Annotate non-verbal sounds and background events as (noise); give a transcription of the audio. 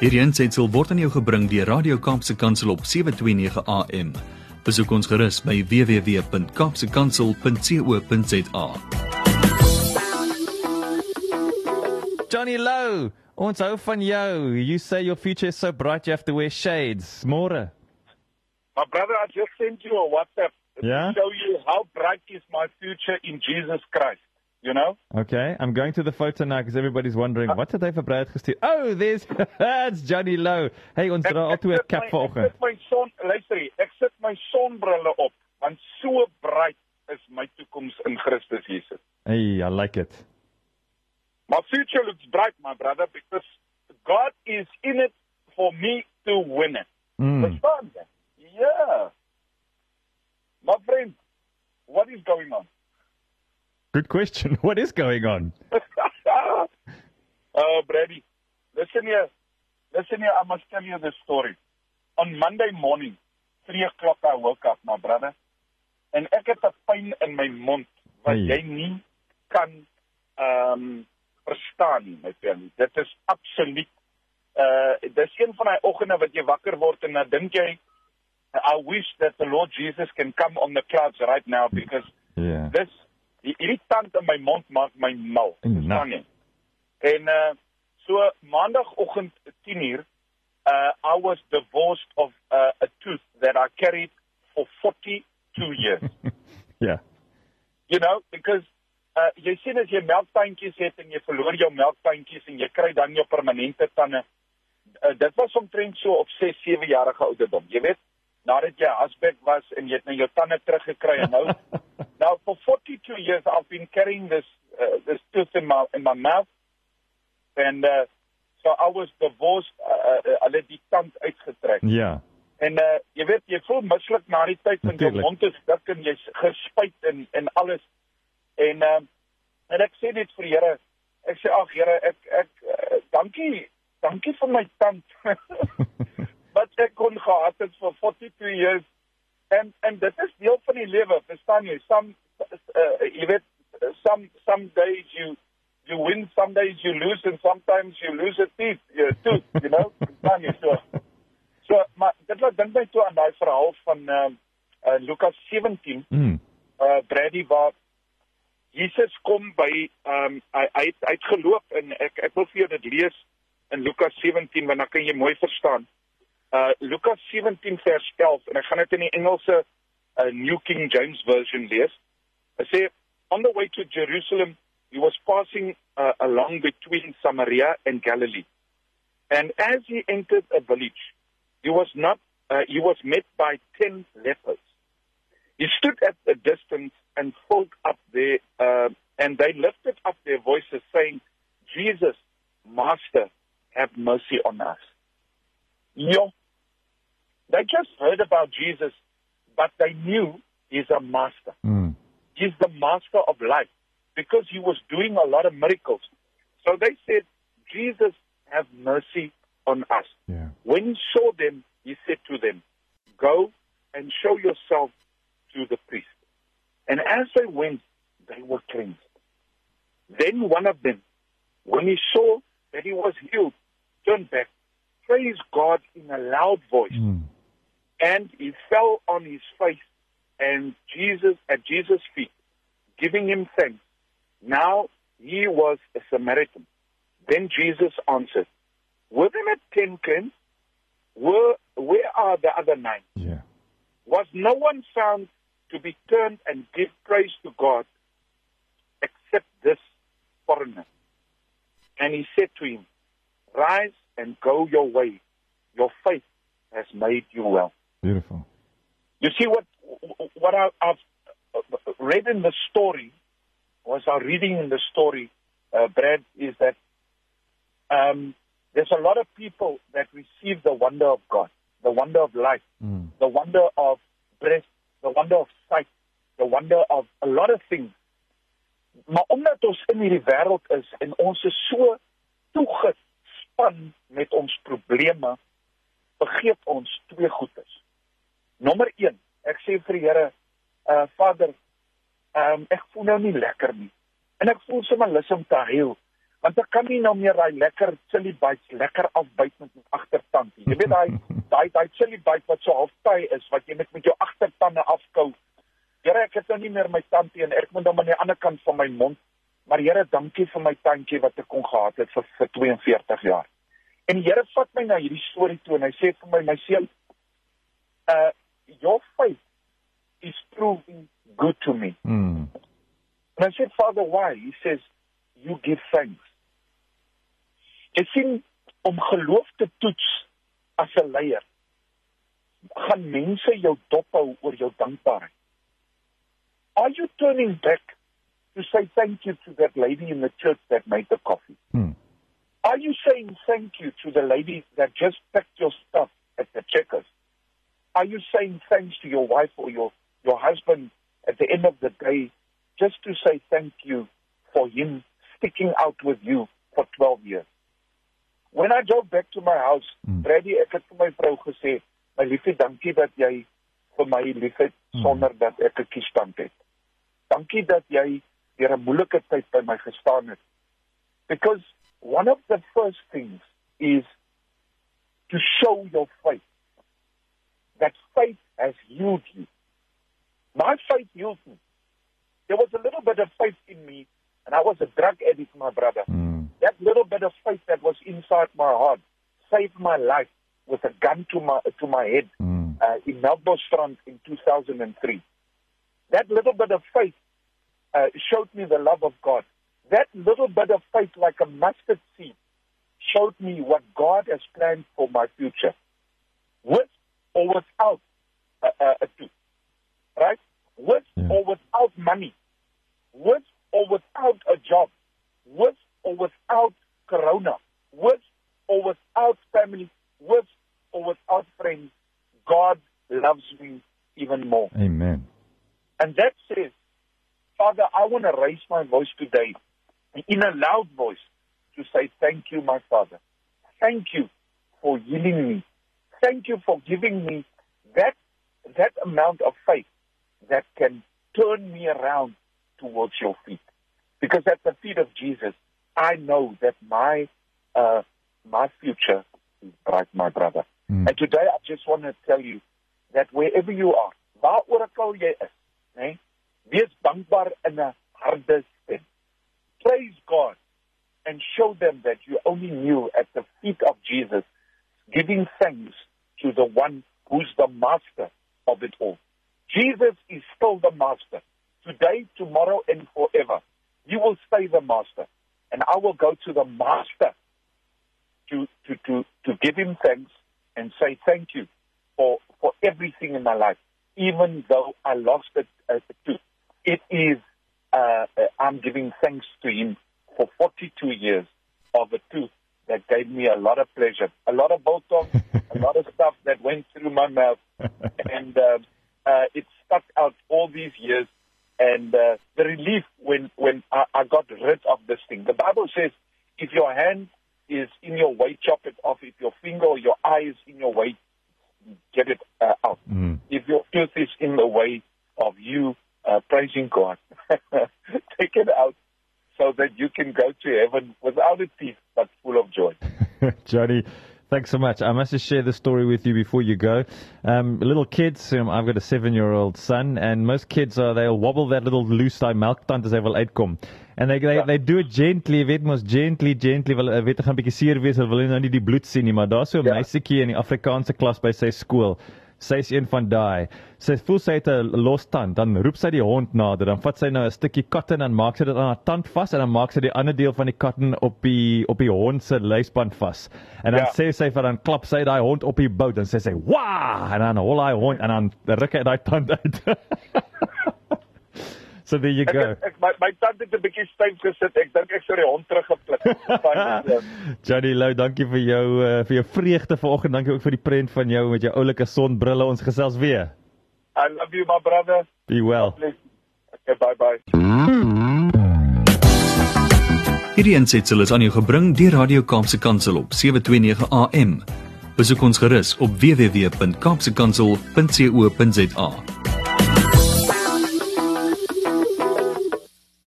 Hierdie aanseit word aan jou gebring deur Radio Kaapse Kansel op 7:29 AM. Besoek ons gerus by www.kapsekansel.co.za. Johnny Low, ons hou van jou. You say your future is so bright you have to wear shades. Môre. My brother, I just sent you a WhatsApp Yeah? to show you how bright is my future in Jesus Christ. You know? Okay, I'm going to the photo now because everybody's wondering what het hy vir Brad gestuur? Oh, there's (laughs) that's Johnny Louw. Hey, ons dra altyd 'n my- vanoggend. Ek sit my son, luister hier, ek sit my sonbrille op want so bright is my toekoms in Christus Jesus. Hey, I like it. My future looks bright, my brother, because God is in it for me to win it. Mm. Yeah. My friend, what is going on? Good question. (laughs) What is going on? uh, (laughs) Brady, listen here. Listen here, I must tell you this story. On Monday morning, 3 o'clock, I woke up, my brother. En ek het 'n pyn in my mond wat Hey. jy nie kan ehm um, verstaan nie, my vriend. Dit is absoluut uh dis een van daai oggende wat jy wakker word en dan dink jy I wish that the Lord Jesus can come on the clouds right now because Yeah. dis die irritant in my mond maak my mal. Verstaan jy? En uh so maandagooggend 10uur uh I was divorced of uh, a tooth that I carried for 42 years. yeah. (laughs) you know, because uh jy sien as jy melktandjies het en jy verloor jou melktandjies en jy kry dan jou permanente tande. Uh, dit was omtrent so op 6, 7 jarige ouderdom. Jy weet, nadat jy hasbek was en jy het nou jou tande teruggekry en nou (laughs) now for 42 years I've been carrying this uh, this tooth in my in my mouth and uh so I was divorced uh, uh, hulle het die tand uitgetrek. Ja. En uh jy weet jy voel mislik na die tyd van jou mond is dik en jy's gespuit en en alles. En uh en ek sê dit vir die Here. Ek sê ag Here, ek ek uh, dankie dankie vir my tand. (laughs) (laughs) wat ek kon gehad het vir 42 years. En en dit is deel van die lewe, verstaan jy? Some uh, jy weet some some days you you win, some days you lose and sometimes you lose a teeth, you tooth, you know? (laughs) Verstaan jy so? So, maar dit laat dink my toe aan daai verhaal van uh, uh Lukas 17, Mm. uh Brady waar Jesus kom by ehm um, hy hy het, hy het geloop en ek ek wil vir jou dit lees in Lukas 17 want dan kan jy mooi verstaan. Uh Lukas 17 vers 11 en ek gaan dit in die Engelse uh, New King James version lees. Hy sê on the way to Jerusalem he was passing uh, along between Samaria and Galilee. And as he entered a village, he was not uh, he was met by 10 lepers. He stood at a distance and spoke up there, uh, and they lifted up their voices, saying, Jesus, Master, have mercy on us. Yo, they just heard about Jesus, but they knew he's a master. Mm. He's the master of life because he was doing a lot of miracles. So they said, Jesus, have mercy on us. Yeah. When he saw them, he said to them, Go and show yourself to the priest. And as they went, they were cleansed. Then one of them, when he saw that he was healed, turned back, praised God in a loud voice, Mm. And he fell on his face and Jesus at Jesus' feet, giving him thanks. Now he was a Samaritan. Then Jesus answered, Were there not ten cleansed? Were, where are the other nine? Yeah. Was no one found to be turned and give praise to God except this foreigner? And he said to him, Rise and go your way. Your faith has made you well. Beautiful. You see what what I, I've read in the story, was our reading in the story, uh, Brad, is that um, there's a lot of people that receive the wonder of God, the wonder of life, Mm. the wonder of breath, the wonder of sight, the wonder of a lot of things. Maar omdat ons in hierdie wêreld is en ons is so toegespan met ons probleme, vergeet ons twee goedes. Nommer 1, ek sê vir die Here, uh Vader, ehm um, ek voel nou nie lekker nie. En ek voel sommer lus om te huil. Want ek kan nie nou meer daai lekker chili bites lekker afbyt met my agtertand nie. Jy weet daai (laughs) daai daai chili bite wat so half taai is wat jy net met jou agtertande afkou. Here, ek het nou nie meer my tandie en ek moet hom aan die ander kant van my mond. Maar Here, dankie vir my tandjie wat ek kon gehad het vir vir 42 jaar. En die Here vat my na hierdie storie toe en hy sê vir my, my seun, uh your faith is proving good to me. Mm. And I said, Father, why? He says, you give thanks. Ek sien om geloof te toets as 'n leier. Gaan mense jou dophou oor jou dankbaarheid. Are you turning back to say thank you to that lady in the church that made the coffee? Mm. Are you saying thank you to the lady that just packed your stuff at the checkers? Are you saying thanks to your wife or your, your husband at the end of the day just to say thank you for him sticking out with you for 12 years? When I drove back to my house, Mm. Brady, ek het vir my vrou gesê, "My liefie, dankie dat jy vir my liefhet Mm. sonder dat ek 'n kiesstand het. Dankie dat jy deur 'n moeilike tyd by my gestaan het." Because one of the first things is to show your faith. That faith has healed you. My faith healed me. There was a little bit of faith in me, and I was a drug addict, my brother. Mm. That little bit of faith that was inside my heart saved my life with a gun to my to my head Mm. uh, in Melbourne in 2003. That little bit of faith uh, showed me the love of God. That little bit of faith, like a mustard seed, showed me what God has planned for my future, with without a, a, a tooth, right? With Yeah. or without money, with or without a job, with or without corona, with or without family, with or without friends, God loves me even more. Amen. And that says, Father, I want to raise my voice today in a loud voice to say, Thank you, my Father. Thank you for healing me. Thank you for giving me that, that amount of faith that can turn me around towards your feet. Because at the feet of Jesus, I know that my, uh, my future is bright, my brother. Mm. And today I just want to tell you that wherever you are, waaroor ook al jy is, né? Wees dankbaar in 'n harde stem. Praise God and show them that you only knew at the feet of Jesus, giving thanks to the one who's the master of it all. Jesus is still the master. Today, tomorrow, and forever. You will stay the master. And I will go to the master to, to, to, to give him thanks and say thank you for, for everything in my life, even though I lost it, uh, tooth. It is, uh, uh, I'm giving thanks to him for 42 years of a tooth that gave me a lot of pleasure, a lot of Botox, a lot of stuff that went through my mouth, and uh, uh, it stuck out all these years. And uh, the relief when when I, I got rid of this thing. The Bible says, if your hand is in your way, chop it off. If your finger or your eye is in your way, get it uh, out. Mm. If your tooth is in the way of you uh, praising God, (laughs) take it out so that you can go to heaven without a teeth but full of joy. (laughs) Johnny, thanks so much. I must just share the story with you before you go. Um, little kids, um, I've got a seven-year-old son, and most kids are they'll wobble that little loose tie melktand as they wil uitkom. And they they, they do it gently, weet mos gently, gently. Wil eh, weet gaan 'n bietjie seer wees, hulle wil nou nie die bloed sien nie, maar daar's so 'n Ja. meisietjie in die Afrikaanse klas by sy skool. Sy's een van daai. Sy voel sy het 'n los tand, dan roep sy die hond nader, dan vat sy nou 'n stukkie katten en maak sy dit aan haar tand vas en dan maak sy die ander deel van die katten op die op die hond se luisband vas. En dan Ja. sê sy vir dan klap sy daai hond op die bout en sê sy, "Wa!" en dan hol hy hond en dan ruk hy daai tand uit. (laughs) so there you Ek, go. het- ek my my tand het 'n bietjie styf gesit. Ek dink ek sou die hond teruggeplik. Van, uh, (laughs) Johnny Lou, dankie vir jou uh, vir jou vreugde vanoggend. Dankie ook vir die prent van jou met jou oulike sonbrille. Ons gesels weer. I love you my brother. Be well. Okay, bye bye. Hierdie ensetsel is aan jou gebring deur Radio Kaapse Kansel op 729 AM. Besoek ons gerus op www.kaapsekansel.co.za.